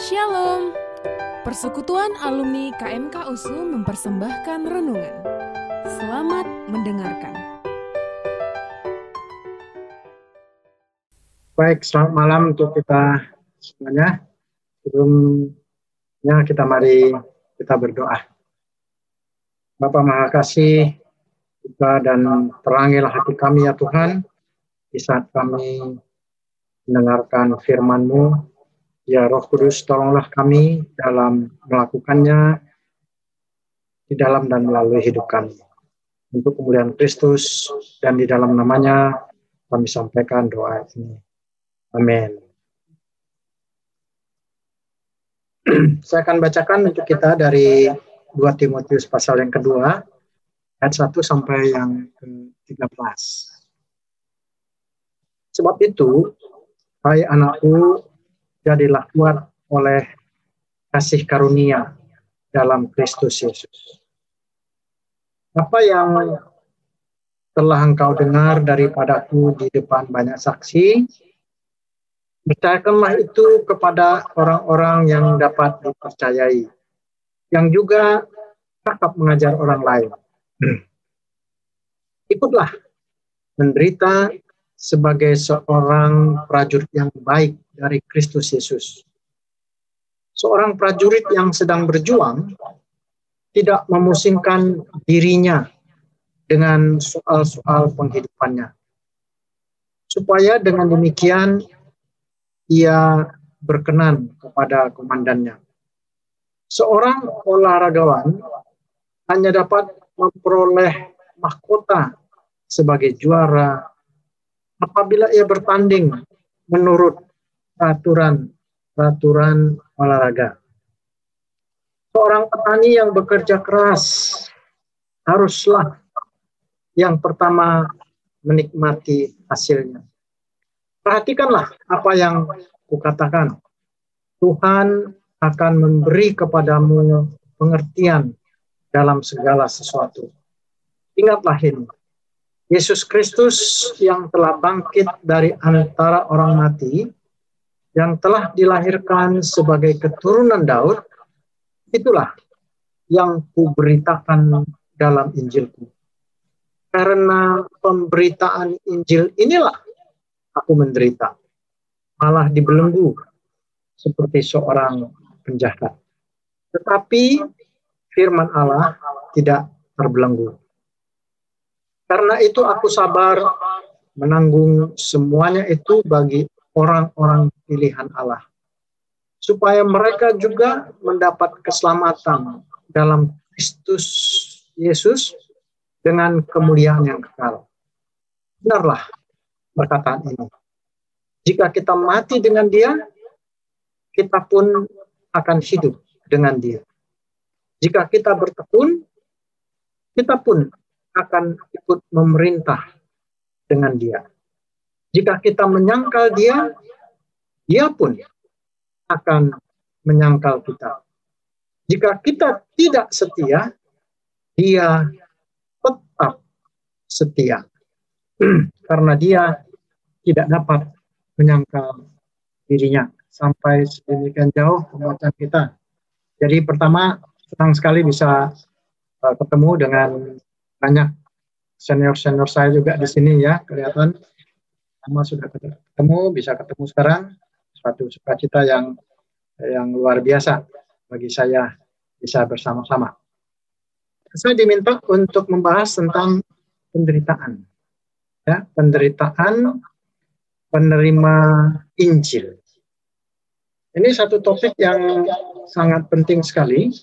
Shalom. Persekutuan alumni KMK USU mempersembahkan renungan. Selamat mendengarkan. Baik, selamat malam untuk kita semuanya. Sebelumnya kita mari kita berdoa. Bapak Maha Kasih, buka dan terangilah hati kami ya Tuhan, di saat kami mendengarkan firman-Mu, Ya Roh Kudus, tolonglah kami dalam melakukannya di dalam dan melalui hidup kami. Untuk kemuliaan Kristus dan di dalam namanya kami sampaikan doa ini. Amin. Saya akan bacakan untuk kita dari 2 Timotius pasal yang kedua, ayat 1 sampai yang ke-13. Sebab itu, hai anakku, jadilah kuat oleh kasih karunia dalam Kristus Yesus. Apa yang telah engkau dengar daripadaku di depan banyak saksi, percayakanlah itu kepada orang-orang yang dapat dipercayai, yang juga cakap mengajar orang lain. Ikutlah menderita sebagai seorang prajurit yang baik dari Kristus Yesus. Seorang prajurit yang sedang berjuang tidak memusingkan dirinya dengan soal-soal penghidupannya. Supaya dengan demikian ia berkenan kepada komandannya. Seorang olahragawan hanya dapat memperoleh mahkota sebagai juara apabila ia bertanding menurut peraturan peraturan olahraga. Seorang petani yang bekerja keras haruslah yang pertama menikmati hasilnya. Perhatikanlah apa yang kukatakan. Tuhan akan memberi kepadamu pengertian dalam segala sesuatu. Ingatlah ini. Yesus Kristus yang telah bangkit dari antara orang mati yang telah dilahirkan sebagai keturunan Daud, itulah yang kuberitakan dalam Injilku. Karena pemberitaan Injil inilah aku menderita, malah dibelenggu seperti seorang penjahat. Tetapi firman Allah tidak terbelenggu. Karena itu aku sabar menanggung semuanya itu bagi orang-orang pilihan Allah. Supaya mereka juga mendapat keselamatan dalam Kristus Yesus dengan kemuliaan yang kekal. Benarlah perkataan ini. Jika kita mati dengan dia, kita pun akan hidup dengan dia. Jika kita bertekun, kita pun akan ikut memerintah dengan dia. Jika kita menyangkal dia, dia pun akan menyangkal kita. Jika kita tidak setia, dia tetap setia. Karena dia tidak dapat menyangkal dirinya. Sampai sedemikian jauh pembacaan kita. Jadi pertama, senang sekali bisa uh, ketemu dengan banyak senior-senior saya juga di sini ya, kelihatan lama sudah ketemu, bisa ketemu sekarang, suatu sukacita yang yang luar biasa bagi saya bisa bersama-sama. Saya diminta untuk membahas tentang penderitaan. Ya, penderitaan penerima Injil. Ini satu topik yang sangat penting sekali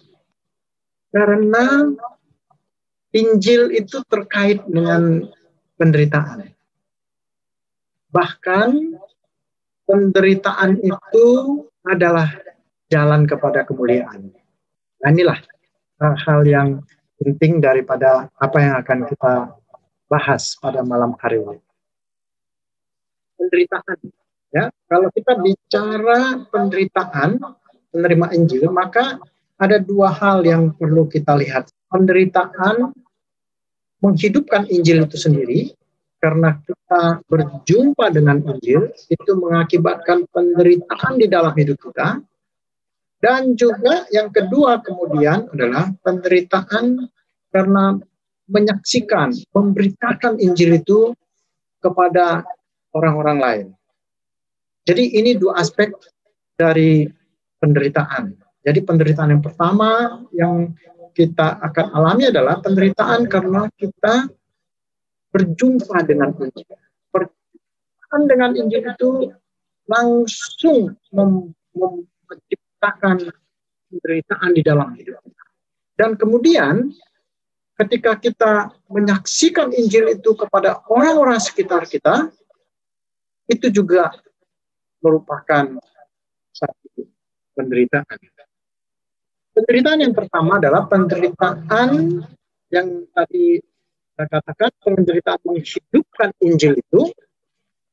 karena Injil itu terkait dengan penderitaan. Bahkan penderitaan itu adalah jalan kepada kemuliaan. Nah inilah hal yang penting daripada apa yang akan kita bahas pada malam hari ini. Penderitaan. Ya, kalau kita bicara penderitaan menerima Injil, maka ada dua hal yang perlu kita lihat. Penderitaan menghidupkan Injil itu sendiri karena kita berjumpa dengan Injil itu mengakibatkan penderitaan di dalam hidup kita Dan juga yang kedua kemudian adalah penderitaan karena menyaksikan, memberitakan Injil itu kepada orang-orang lain. Jadi ini dua aspek dari penderitaan. Jadi penderitaan yang pertama yang kita akan alami adalah penderitaan karena kita berjumpa dengan Injil. Berjumpa dengan Injil itu langsung mem menciptakan penderitaan di dalam hidup. Dan kemudian ketika kita menyaksikan Injil itu kepada orang-orang sekitar kita, itu juga merupakan satu penderitaan. Penderitaan yang pertama adalah penderitaan yang tadi saya katakan penderitaan menghidupkan Injil itu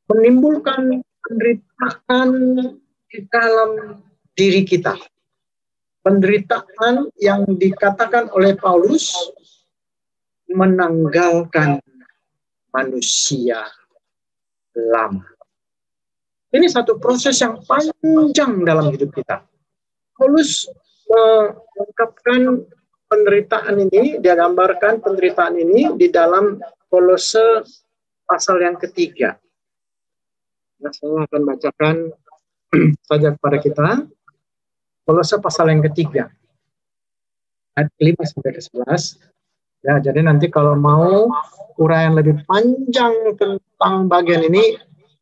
menimbulkan penderitaan di dalam diri kita. Penderitaan yang dikatakan oleh Paulus menanggalkan manusia lama. Ini satu proses yang panjang dalam hidup kita. Paulus mengungkapkan penderitaan ini, dia gambarkan penderitaan ini di dalam Kolose pasal yang ketiga. Nah, saya akan bacakan saja kepada kita. Kolose pasal yang ketiga. Ayat 5 sampai ke 11. Ya, jadi nanti kalau mau uraian lebih panjang tentang bagian ini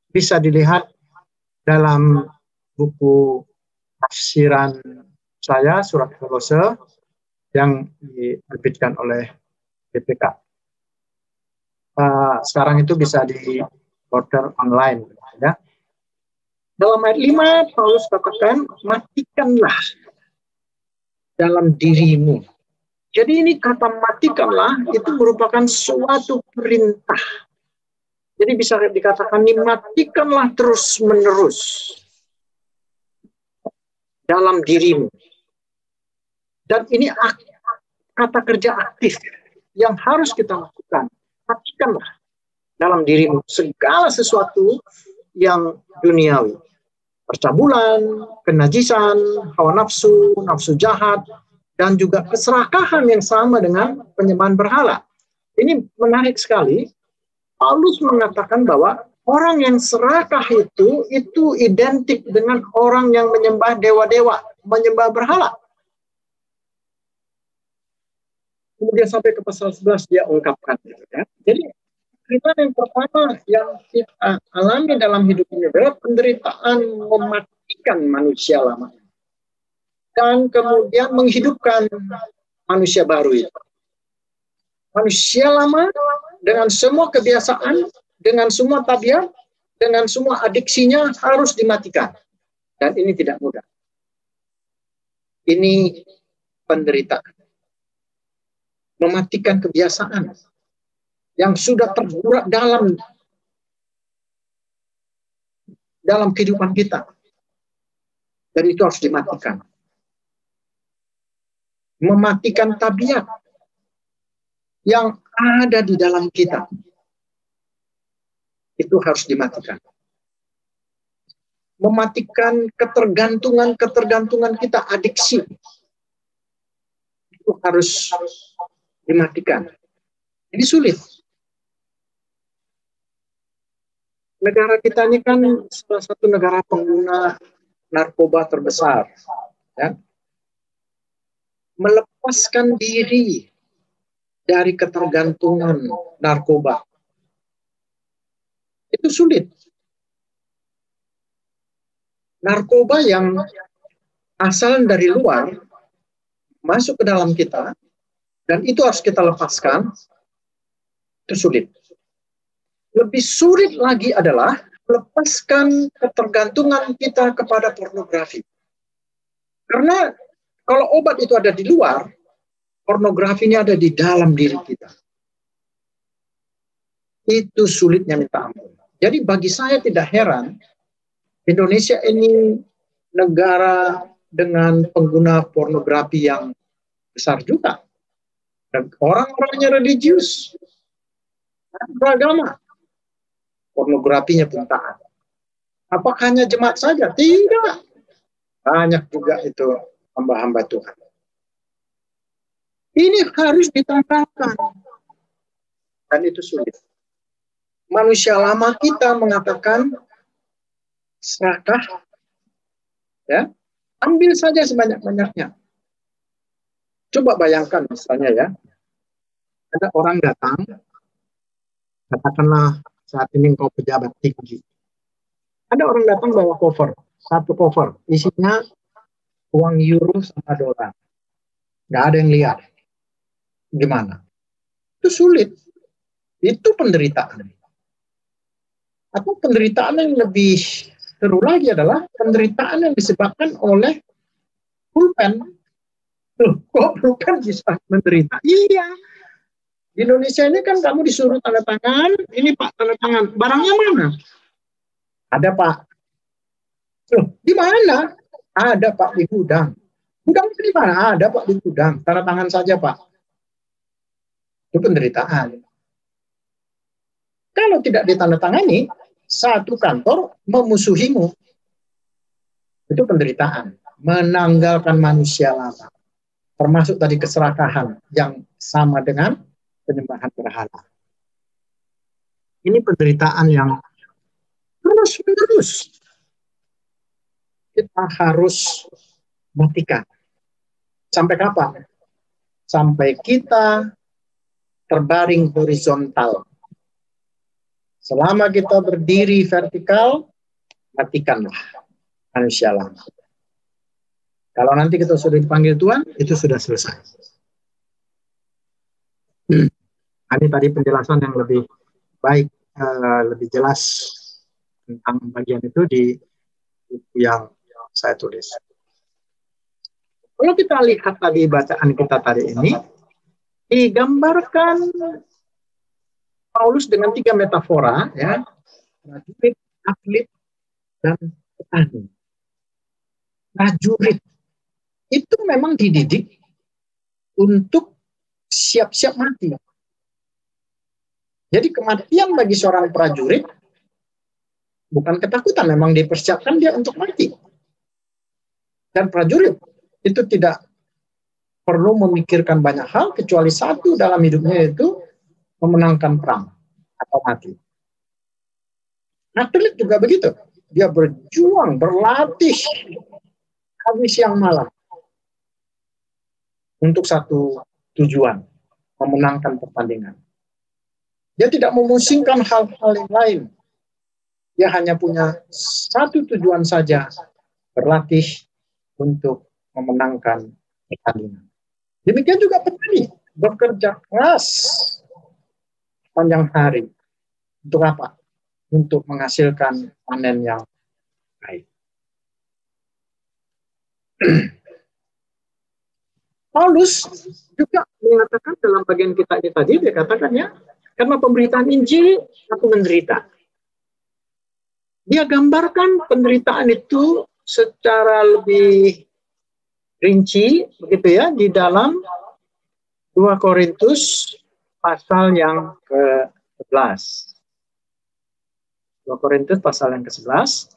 bisa dilihat dalam buku tafsiran saya surat Kolose yang diterbitkan oleh BPK. Uh, eh, sekarang itu bisa di order online ya. Dalam ayat 5 Paulus katakan matikanlah dalam dirimu. Jadi ini kata matikanlah itu merupakan suatu perintah. Jadi bisa dikatakan matikanlah terus menerus dalam dirimu. Dan ini kata kerja aktif yang harus kita lakukan. Matikanlah dalam dirimu segala sesuatu yang duniawi. Percabulan, kenajisan, hawa nafsu, nafsu jahat, dan juga keserakahan yang sama dengan penyembahan berhala. Ini menarik sekali. Paulus mengatakan bahwa orang yang serakah itu itu identik dengan orang yang menyembah dewa-dewa, menyembah berhala. Kemudian sampai ke pasal 11 dia ungkapkan gitu ya. Jadi penderitaan yang pertama yang kita alami dalam hidup ini adalah penderitaan mematikan manusia lama dan kemudian menghidupkan manusia baru itu. Manusia lama dengan semua kebiasaan, dengan semua tabiat, dengan semua adiksinya harus dimatikan. Dan ini tidak mudah. Ini penderitaan mematikan kebiasaan yang sudah terburak dalam dalam kehidupan kita. Dan itu harus dimatikan. Mematikan tabiat yang ada di dalam kita. Itu harus dimatikan. Mematikan ketergantungan-ketergantungan kita, adiksi. Itu harus dimatikan. Ini sulit. Negara kita ini kan salah satu negara pengguna narkoba terbesar. Ya. Melepaskan diri dari ketergantungan narkoba. Itu sulit. Narkoba yang asal dari luar masuk ke dalam kita dan itu harus kita lepaskan, itu sulit. Lebih sulit lagi adalah lepaskan ketergantungan kita kepada pornografi. Karena kalau obat itu ada di luar, pornografinya ada di dalam diri kita. Itu sulitnya minta ampun. Jadi bagi saya tidak heran, Indonesia ini negara dengan pengguna pornografi yang besar juga. Orang-orangnya religius, beragama, pornografinya pun taat. Apakah hanya jemaat saja? Tidak. Banyak juga itu hamba-hamba Tuhan. Ini harus ditanggalkan. Dan itu sulit. Manusia lama kita mengatakan serakah, ya, ambil saja sebanyak-banyaknya. Coba bayangkan misalnya ya, ada orang datang, katakanlah saat ini engkau pejabat tinggi. Ada orang datang bawa cover, satu cover, isinya uang euro sama dolar. Nggak ada yang lihat. Gimana? Itu sulit. Itu penderitaan. Atau penderitaan yang lebih seru lagi adalah penderitaan yang disebabkan oleh pulpen. Loh, pulpen bisa menderita? Iya. Di Indonesia ini kan kamu disuruh tanda tangan, ini Pak tanda tangan. Barangnya mana? Ada Pak. Loh, di mana? Ada Pak di gudang. Gudang di mana? Ada Pak di gudang. Tanda tangan saja Pak. Itu penderitaan. Kalau tidak ditandatangani, satu kantor memusuhimu. Itu penderitaan. Menanggalkan manusia lama. Termasuk tadi keserakahan yang sama dengan penyembahan berhala. Ini penderitaan yang terus-menerus kita harus matikan. Sampai kapan? Sampai kita terbaring horizontal. Selama kita berdiri vertikal, matikanlah manusia lama. Kalau nanti kita sudah dipanggil Tuhan, itu sudah selesai. Hmm. Ini tadi penjelasan yang lebih baik, uh, lebih jelas tentang bagian itu di buku yang saya tulis. Kalau kita lihat tadi bacaan kita tadi ini, digambarkan Paulus dengan tiga metafora, ya, prajurit, atlet, dan petani. Prajurit itu memang dididik untuk siap-siap mati. Jadi kematian bagi seorang prajurit bukan ketakutan, memang dipersiapkan dia untuk mati. Dan prajurit itu tidak perlu memikirkan banyak hal kecuali satu dalam hidupnya itu memenangkan perang atau mati. Atlet juga begitu. Dia berjuang, berlatih habis siang malam untuk satu tujuan, memenangkan pertandingan. Dia tidak memusingkan hal-hal yang lain. Dia hanya punya satu tujuan saja, berlatih untuk memenangkan pertandingan. Demikian juga petani bekerja keras panjang hari. Untuk apa? Untuk menghasilkan panen yang baik. Paulus juga mengatakan dalam bagian kita ini tadi, dia katakan ya, karena pemberitaan Injil aku menderita. Dia gambarkan penderitaan itu secara lebih rinci begitu ya di dalam 2 Korintus pasal yang ke-11. 2 Korintus pasal yang ke-11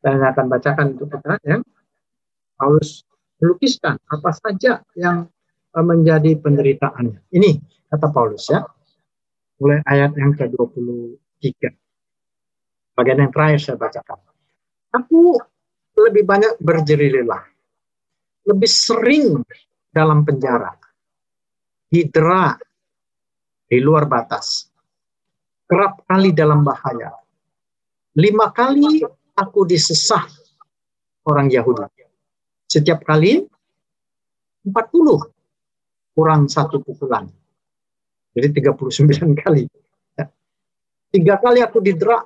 dan akan bacakan untuk kita ya. Paulus melukiskan apa saja yang eh, menjadi penderitaannya. Ini kata Paulus ya. Mulai ayat yang ke-23. Bagian yang terakhir saya bacakan. Aku lebih banyak berjerilah, lebih sering dalam penjara, hidra di luar batas, kerap kali dalam bahaya. Lima kali aku disesah orang Yahudi. Setiap kali 40 kurang satu pukulan. Jadi 39 kali. Tiga kali aku didera,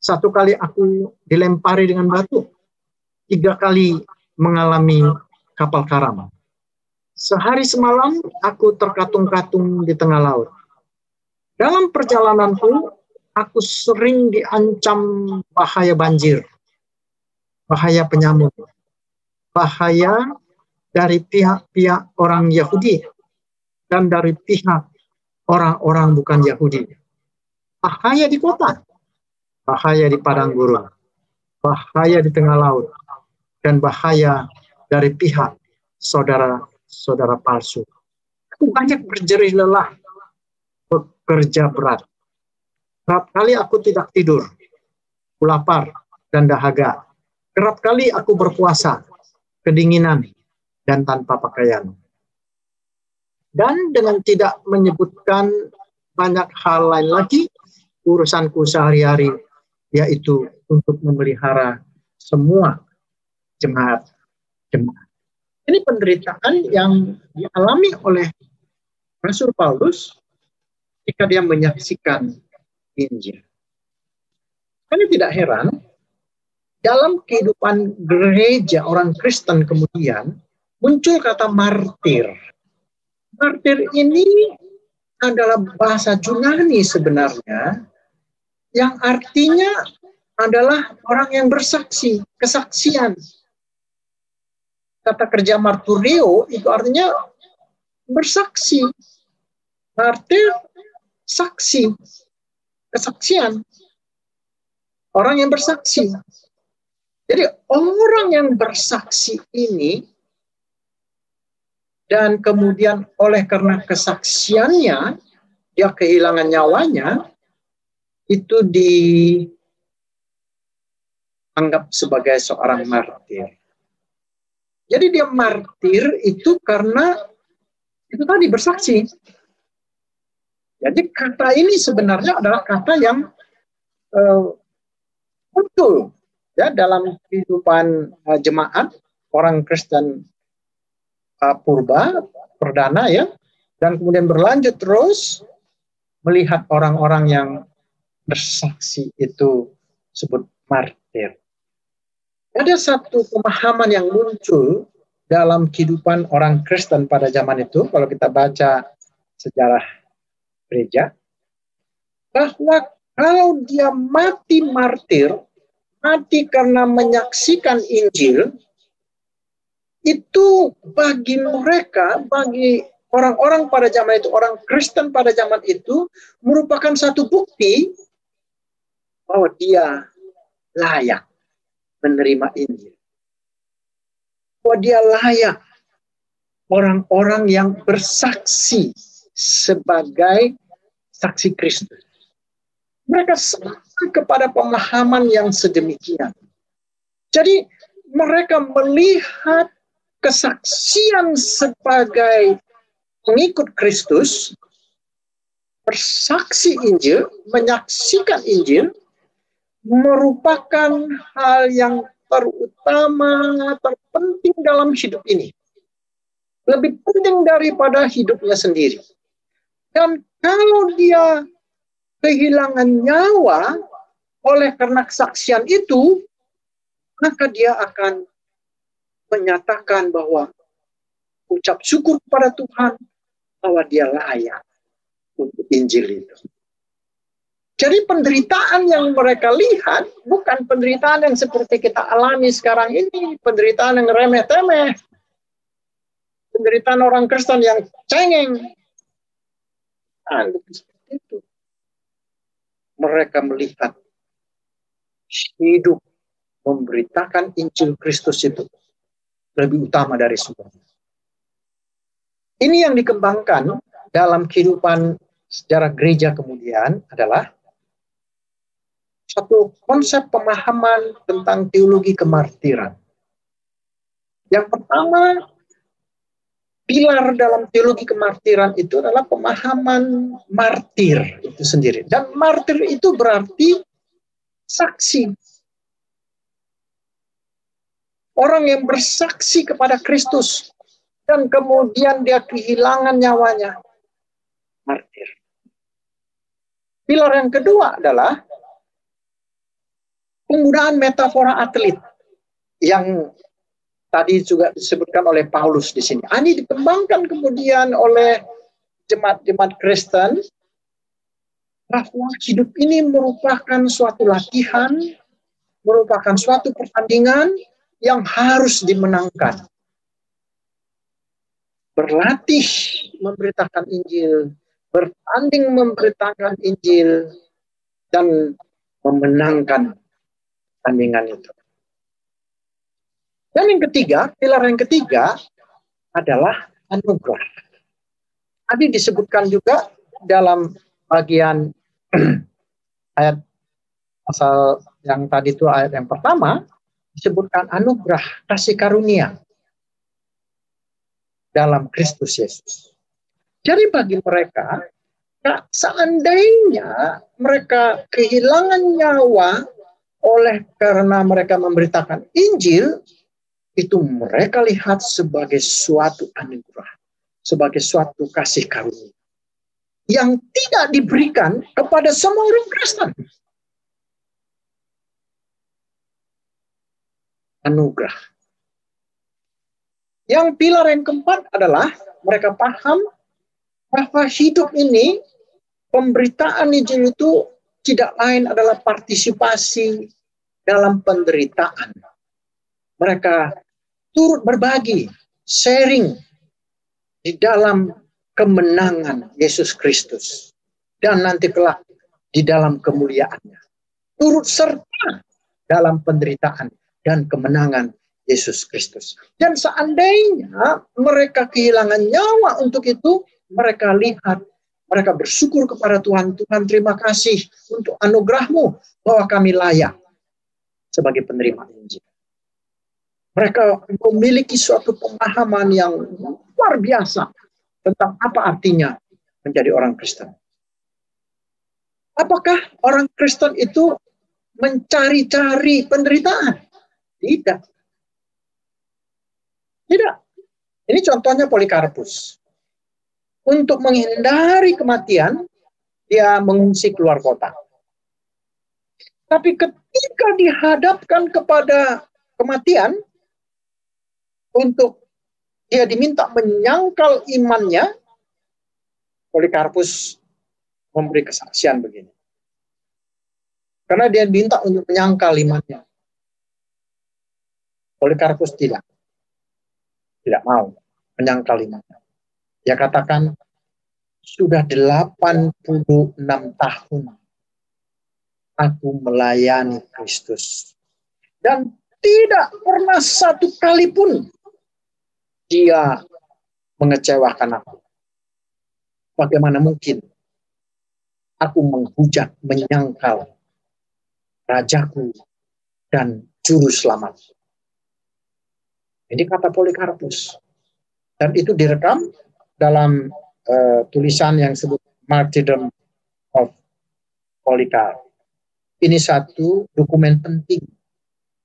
satu kali aku dilempari dengan batu, tiga kali mengalami kapal karam. Sehari semalam aku terkatung-katung di tengah laut. Dalam perjalananku, aku sering diancam bahaya banjir, bahaya penyamuk, bahaya dari pihak-pihak orang Yahudi dan dari pihak orang-orang bukan Yahudi. Bahaya di kota, bahaya di padang gurun, bahaya di tengah laut, dan bahaya dari pihak saudara-saudara palsu. Aku banyak berjerih lelah, bekerja berat. Kerap kali aku tidak tidur, aku lapar dan dahaga. Kerap kali aku berpuasa, kedinginan, dan tanpa pakaian. Dan dengan tidak menyebutkan banyak hal lain lagi, urusanku sehari-hari, yaitu untuk memelihara semua jemaat-jemaat. Ini penderitaan yang dialami oleh Rasul Paulus ketika dia menyaksikan Injil. Ini tidak heran, dalam kehidupan gereja orang Kristen kemudian muncul kata martir. Martir ini adalah bahasa Yunani sebenarnya yang artinya adalah orang yang bersaksi, kesaksian. Kata kerja marturio itu artinya bersaksi. Martir, saksi, kesaksian. Orang yang bersaksi. Jadi orang yang bersaksi ini dan kemudian oleh karena kesaksiannya dia kehilangan nyawanya itu di anggap sebagai seorang martir. Jadi dia martir itu karena itu tadi bersaksi. Jadi kata ini sebenarnya adalah kata yang uh, muncul ya dalam kehidupan uh, jemaat orang Kristen uh, purba perdana ya dan kemudian berlanjut terus melihat orang-orang yang bersaksi itu sebut martir. Ada satu pemahaman yang muncul dalam kehidupan orang Kristen pada zaman itu, kalau kita baca sejarah gereja, bahwa kalau dia mati martir, mati karena menyaksikan Injil, itu bagi mereka, bagi orang-orang pada zaman itu, orang Kristen pada zaman itu, merupakan satu bukti bahwa dia layak menerima Injil. Bahwa dia layak orang-orang yang bersaksi sebagai saksi Kristus. Mereka sampai kepada pemahaman yang sedemikian. Jadi mereka melihat kesaksian sebagai pengikut Kristus, bersaksi Injil, menyaksikan Injil, merupakan hal yang terutama, terpenting dalam hidup ini. Lebih penting daripada hidupnya sendiri. Dan kalau dia kehilangan nyawa oleh karena kesaksian itu, maka dia akan menyatakan bahwa ucap syukur kepada Tuhan bahwa dia layak untuk Injil itu. Jadi penderitaan yang mereka lihat bukan penderitaan yang seperti kita alami sekarang ini, penderitaan yang remeh-temeh. Penderitaan orang Kristen yang cengeng. Nah, itu. Mereka melihat hidup memberitakan Injil Kristus itu lebih utama dari semuanya. Ini yang dikembangkan dalam kehidupan sejarah gereja kemudian adalah satu konsep pemahaman tentang teologi kemartiran. Yang pertama, pilar dalam teologi kemartiran itu adalah pemahaman martir itu sendiri. Dan martir itu berarti saksi. Orang yang bersaksi kepada Kristus dan kemudian dia kehilangan nyawanya. Martir. Pilar yang kedua adalah penggunaan metafora atlet yang tadi juga disebutkan oleh Paulus di sini. Ah, ini dikembangkan kemudian oleh jemaat-jemaat Kristen bahwa hidup ini merupakan suatu latihan, merupakan suatu pertandingan yang harus dimenangkan. Berlatih memberitakan Injil, bertanding memberitakan Injil, dan memenangkan tandingan itu. Dan yang ketiga, pilar yang ketiga adalah anugerah. Tadi disebutkan juga dalam bagian ayat asal yang tadi itu ayat yang pertama disebutkan anugerah kasih karunia dalam Kristus Yesus. Jadi bagi mereka, seandainya mereka kehilangan nyawa oleh karena mereka memberitakan Injil, itu mereka lihat sebagai suatu anugerah, sebagai suatu kasih karunia yang tidak diberikan kepada semua orang Kristen. Anugerah. Yang pilar yang keempat adalah mereka paham bahwa hidup ini pemberitaan Injil itu tidak lain adalah partisipasi dalam penderitaan. Mereka turut berbagi, sharing di dalam kemenangan Yesus Kristus. Dan nanti kelak di dalam kemuliaannya. Turut serta dalam penderitaan dan kemenangan Yesus Kristus. Dan seandainya mereka kehilangan nyawa untuk itu, mereka lihat, mereka bersyukur kepada Tuhan. Tuhan terima kasih untuk anugerahmu bahwa kami layak sebagai penerima Injil. Mereka memiliki suatu pemahaman yang luar biasa tentang apa artinya menjadi orang Kristen. Apakah orang Kristen itu mencari-cari penderitaan? Tidak. Tidak. Ini contohnya Polikarpus. Untuk menghindari kematian, dia mengungsi keluar kota. Tapi ketika dihadapkan kepada kematian, untuk dia diminta menyangkal imannya, Polikarpus memberi kesaksian begini. Karena dia minta untuk menyangkal imannya. Polikarpus tidak. Tidak mau menyangkal imannya. Dia katakan, sudah 86 tahun aku melayani Kristus. Dan tidak pernah satu kali pun dia mengecewakan aku. Bagaimana mungkin aku menghujat, menyangkal rajaku dan juru selamat. Ini kata Polikarpus. Dan itu direkam dalam uh, tulisan yang disebut Martyrdom of Polikarp. Ini satu dokumen penting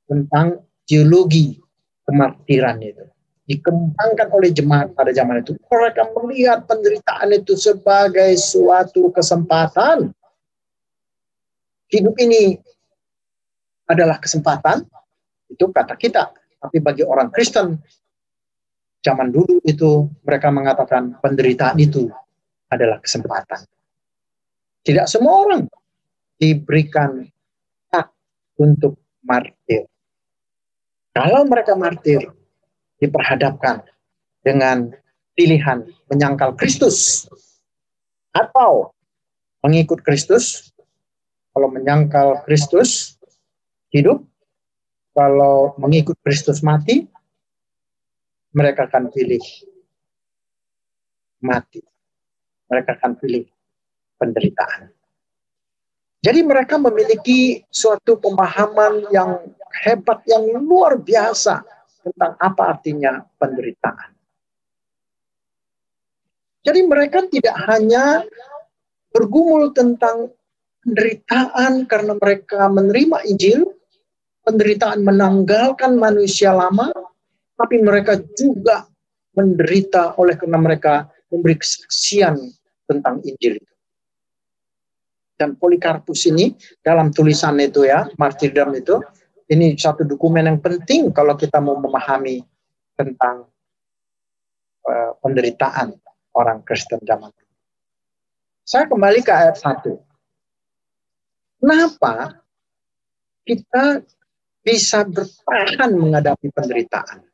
tentang geologi kemartiran itu dikembangkan oleh jemaat pada zaman itu. Mereka melihat penderitaan itu sebagai suatu kesempatan. Hidup ini adalah kesempatan, itu kata kita. Tapi bagi orang Kristen, zaman dulu itu mereka mengatakan penderitaan itu adalah kesempatan. Tidak semua orang diberikan hak untuk martir. Kalau mereka martir, diperhadapkan dengan pilihan menyangkal Kristus atau mengikut Kristus. Kalau menyangkal Kristus hidup, kalau mengikut Kristus mati, mereka akan pilih mati. Mereka akan pilih penderitaan. Jadi mereka memiliki suatu pemahaman yang hebat, yang luar biasa tentang apa artinya penderitaan. Jadi mereka tidak hanya bergumul tentang penderitaan karena mereka menerima Injil, penderitaan menanggalkan manusia lama, tapi mereka juga menderita oleh karena mereka memberi kesaksian tentang Injil itu. Dan Polikarpus ini dalam tulisan itu ya, martyrdom itu, ini satu dokumen yang penting kalau kita mau memahami tentang uh, penderitaan orang Kristen zaman dulu. Saya kembali ke ayat 1. Kenapa kita bisa bertahan menghadapi penderitaan?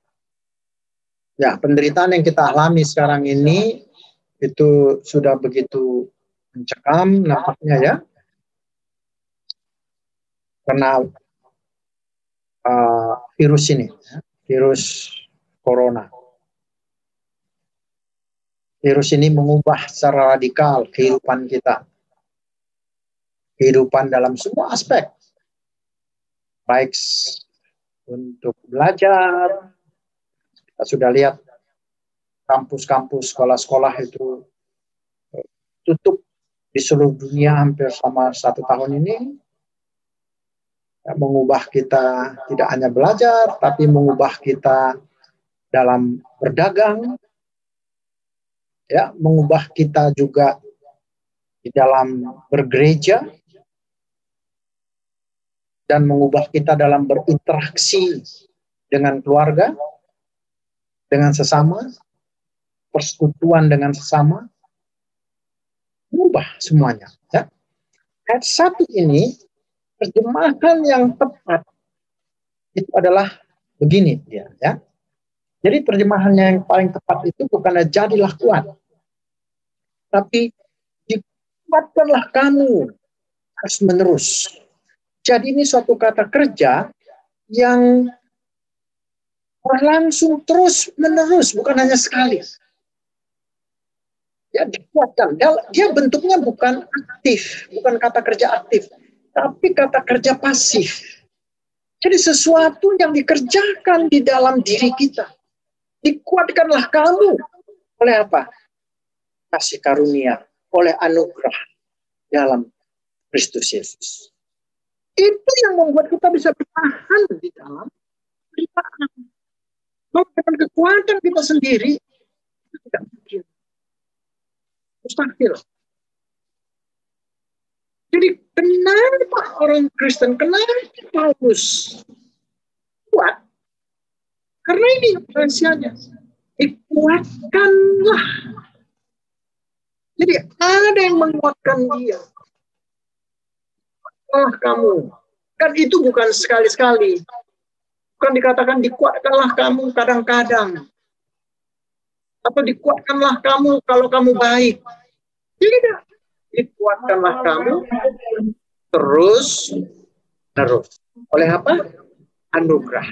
Ya, penderitaan yang kita alami sekarang ini itu sudah begitu mencekam nampaknya ya. Karena uh, virus ini. virus corona. Virus ini mengubah secara radikal kehidupan kita. Kehidupan dalam semua aspek. Baik untuk belajar, kita sudah lihat kampus-kampus sekolah-sekolah itu eh, tutup di seluruh dunia hampir sama satu tahun ini ya, mengubah kita tidak hanya belajar tapi mengubah kita dalam berdagang ya mengubah kita juga di dalam bergereja dan mengubah kita dalam berinteraksi dengan keluarga dengan sesama persekutuan dengan sesama berubah semuanya. Ya. Ayat satu ini terjemahan yang tepat itu adalah begini dia ya. Jadi terjemahannya yang paling tepat itu bukanlah jadilah kuat. Tapi dikuatkanlah kamu terus menerus. Jadi ini suatu kata kerja yang berlangsung terus menerus, bukan hanya sekali ya dikuatkan. Dia, dia bentuknya bukan aktif, bukan kata kerja aktif, tapi kata kerja pasif. Jadi sesuatu yang dikerjakan di dalam diri kita. Dikuatkanlah kamu oleh apa? Kasih karunia, oleh anugerah dalam Kristus Yesus. Itu yang membuat kita bisa bertahan di dalam penderitaan. Dengan kekuatan kita sendiri, itu tidak mungkin. Mustahil. Jadi kenapa orang Kristen, kenapa Paulus kuat? Karena ini rahasianya. Dikuatkanlah. Jadi ada yang menguatkan dia. Ah kamu. Kan itu bukan sekali-sekali. Bukan dikatakan dikuatkanlah kamu kadang-kadang. Atau dikuatkanlah kamu kalau kamu baik. Tidak. Dikuatkanlah kamu terus terus. Oleh apa? Anugerah.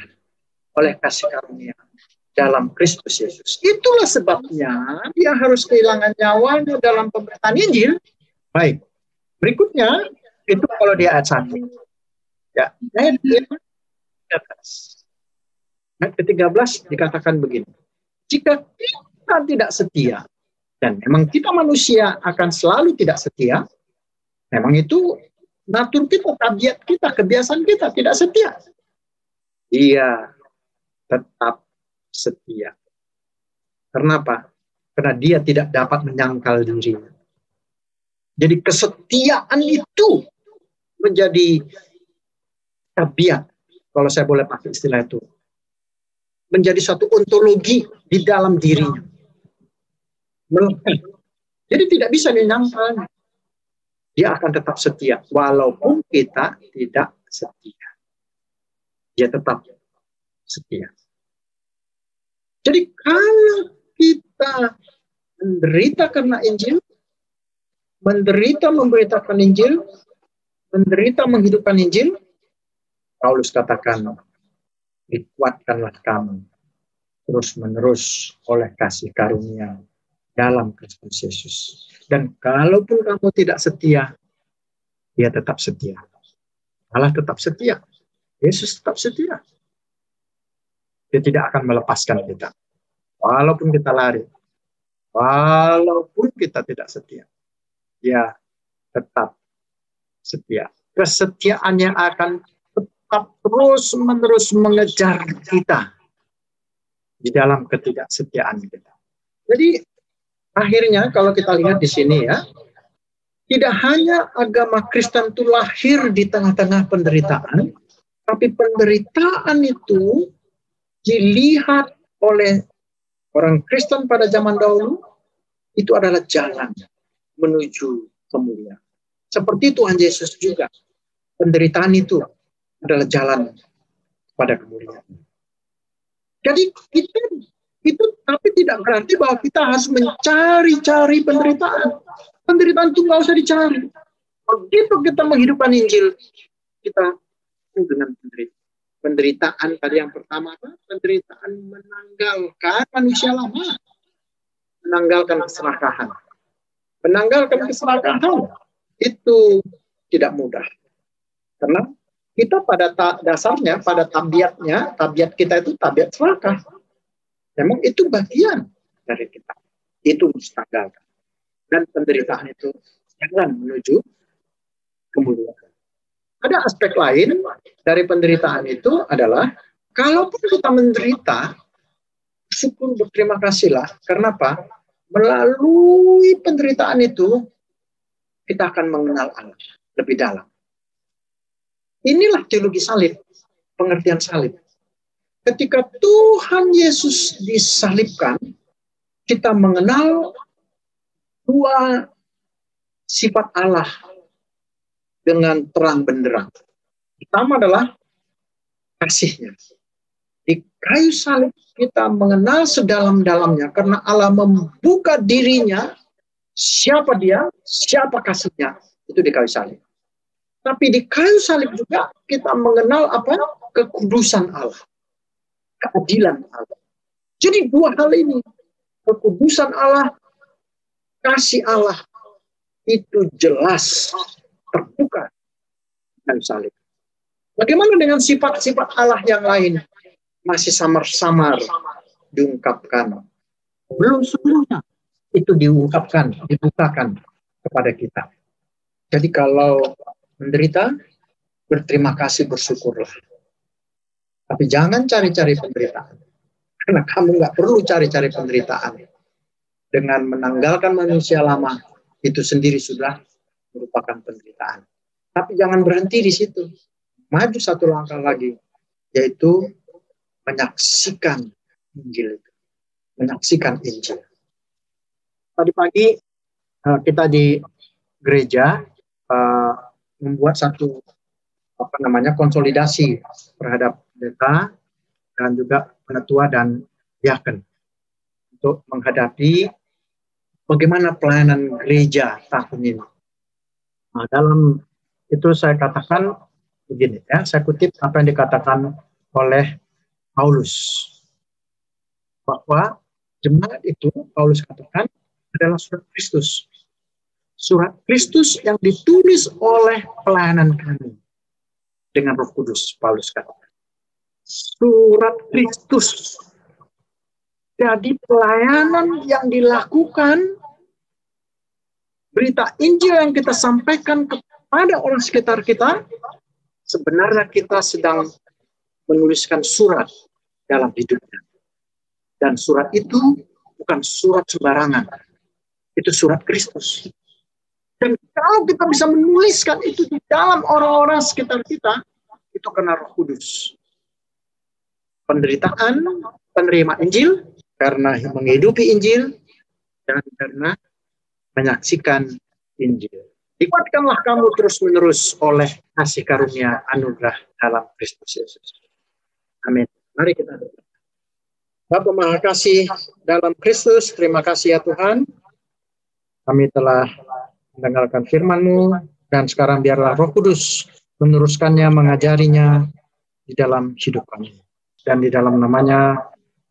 Oleh kasih karunia dalam Kristus Yesus. Itulah sebabnya dia harus kehilangan nyawanya dalam pemberitaan Injil. Baik. Berikutnya itu kalau dia ayat 1. Ya, ayat 13. Ayat ke-13 dikatakan begini. Jika kita tidak setia, dan memang kita manusia akan selalu tidak setia. Memang itu natur kita, tabiat kita, kebiasaan kita tidak setia. Dia tetap setia. Kenapa? Karena dia tidak dapat menyangkal dirinya. Jadi kesetiaan itu menjadi tabiat, kalau saya boleh pakai istilah itu. Menjadi satu ontologi di dalam dirinya Jadi tidak bisa dinyangkal. Dia akan tetap setia walaupun kita tidak setia. Dia tetap setia. Jadi kalau kita menderita karena Injil, menderita memberitakan Injil, menderita menghidupkan Injil, Paulus katakan, dikuatkanlah kamu terus menerus oleh kasih karunia dalam Kristus Yesus. Dan kalaupun kamu tidak setia, dia tetap setia. Allah tetap setia. Yesus tetap setia. Dia tidak akan melepaskan kita. Walaupun kita lari. Walaupun kita tidak setia. Dia tetap setia. Kesetiaan yang akan tetap terus-menerus mengejar kita di dalam ketidaksetiaan kita. Jadi akhirnya kalau kita lihat di sini ya, tidak hanya agama Kristen itu lahir di tengah-tengah penderitaan, tapi penderitaan itu dilihat oleh orang Kristen pada zaman dahulu itu adalah jalan menuju kemuliaan. Seperti Tuhan Yesus juga. Penderitaan itu adalah jalan pada kemuliaan. Jadi kita itu tapi tidak berarti bahwa kita harus mencari-cari penderitaan. Penderitaan itu nggak usah dicari. Begitu kita menghidupkan Injil, kita dengan penderitaan. penderitaan tadi yang pertama apa? Penderitaan menanggalkan manusia lama. Menanggalkan keserakahan. Menanggalkan keserakahan itu tidak mudah. Karena kita pada dasarnya, pada tabiatnya, tabiat kita itu tabiat serakah. Memang itu bagian dari kita. Itu mustahil. Dan penderitaan itu jangan menuju kemuliaan. Ada aspek lain dari penderitaan itu adalah kalaupun kita menderita, syukur berterima kasihlah. Karena apa? Melalui penderitaan itu kita akan mengenal Allah lebih dalam. Inilah teologi salib, pengertian salib. Ketika Tuhan Yesus disalibkan, kita mengenal dua sifat Allah dengan terang benderang. Pertama adalah kasihnya. Di kayu salib kita mengenal sedalam-dalamnya karena Allah membuka dirinya siapa dia, siapa kasihnya. Itu di kayu salib. Tapi di kayu salib juga kita mengenal apa? Kekudusan Allah. Keadilan Allah. Jadi dua hal ini. Kekudusan Allah, kasih Allah itu jelas terbuka dan salib. Bagaimana dengan sifat-sifat Allah yang lain? Masih samar-samar diungkapkan. Belum seluruhnya itu diungkapkan, dibukakan kepada kita. Jadi kalau menderita, berterima kasih, bersyukurlah. Tapi jangan cari-cari penderitaan. Karena kamu nggak perlu cari-cari penderitaan. Dengan menanggalkan manusia lama, itu sendiri sudah merupakan penderitaan. Tapi jangan berhenti di situ. Maju satu langkah lagi, yaitu menyaksikan Injil. Menyaksikan Injil. Tadi pagi eh, kita di gereja eh, membuat satu apa namanya konsolidasi terhadap data dan juga penetua dan diaken untuk menghadapi bagaimana pelayanan gereja tahun ini. Nah, dalam itu saya katakan begini ya, saya kutip apa yang dikatakan oleh Paulus bahwa jemaat itu Paulus katakan adalah surat Kristus surat Kristus yang ditulis oleh pelayanan kami dengan Roh Kudus Paulus katakan. Surat Kristus. Jadi pelayanan yang dilakukan berita Injil yang kita sampaikan kepada orang sekitar kita sebenarnya kita sedang menuliskan surat dalam hidupnya. Dan surat itu bukan surat sembarangan. Itu surat Kristus. Dan kalau kita bisa menuliskan itu di dalam orang-orang sekitar kita, itu karena roh kudus. Penderitaan, penerima Injil, karena menghidupi Injil, dan karena menyaksikan Injil. Dikuatkanlah kamu terus-menerus oleh kasih karunia anugerah dalam Kristus Yesus. Amin. Mari kita doa. Bapak Maha Kasih dalam Kristus, terima kasih ya Tuhan. Kami telah mendengarkan firman-Mu, dan sekarang biarlah Roh Kudus meneruskannya, mengajarinya di dalam hidup kami. Dan di dalam namanya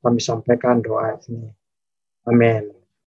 kami sampaikan doa ini. Amin.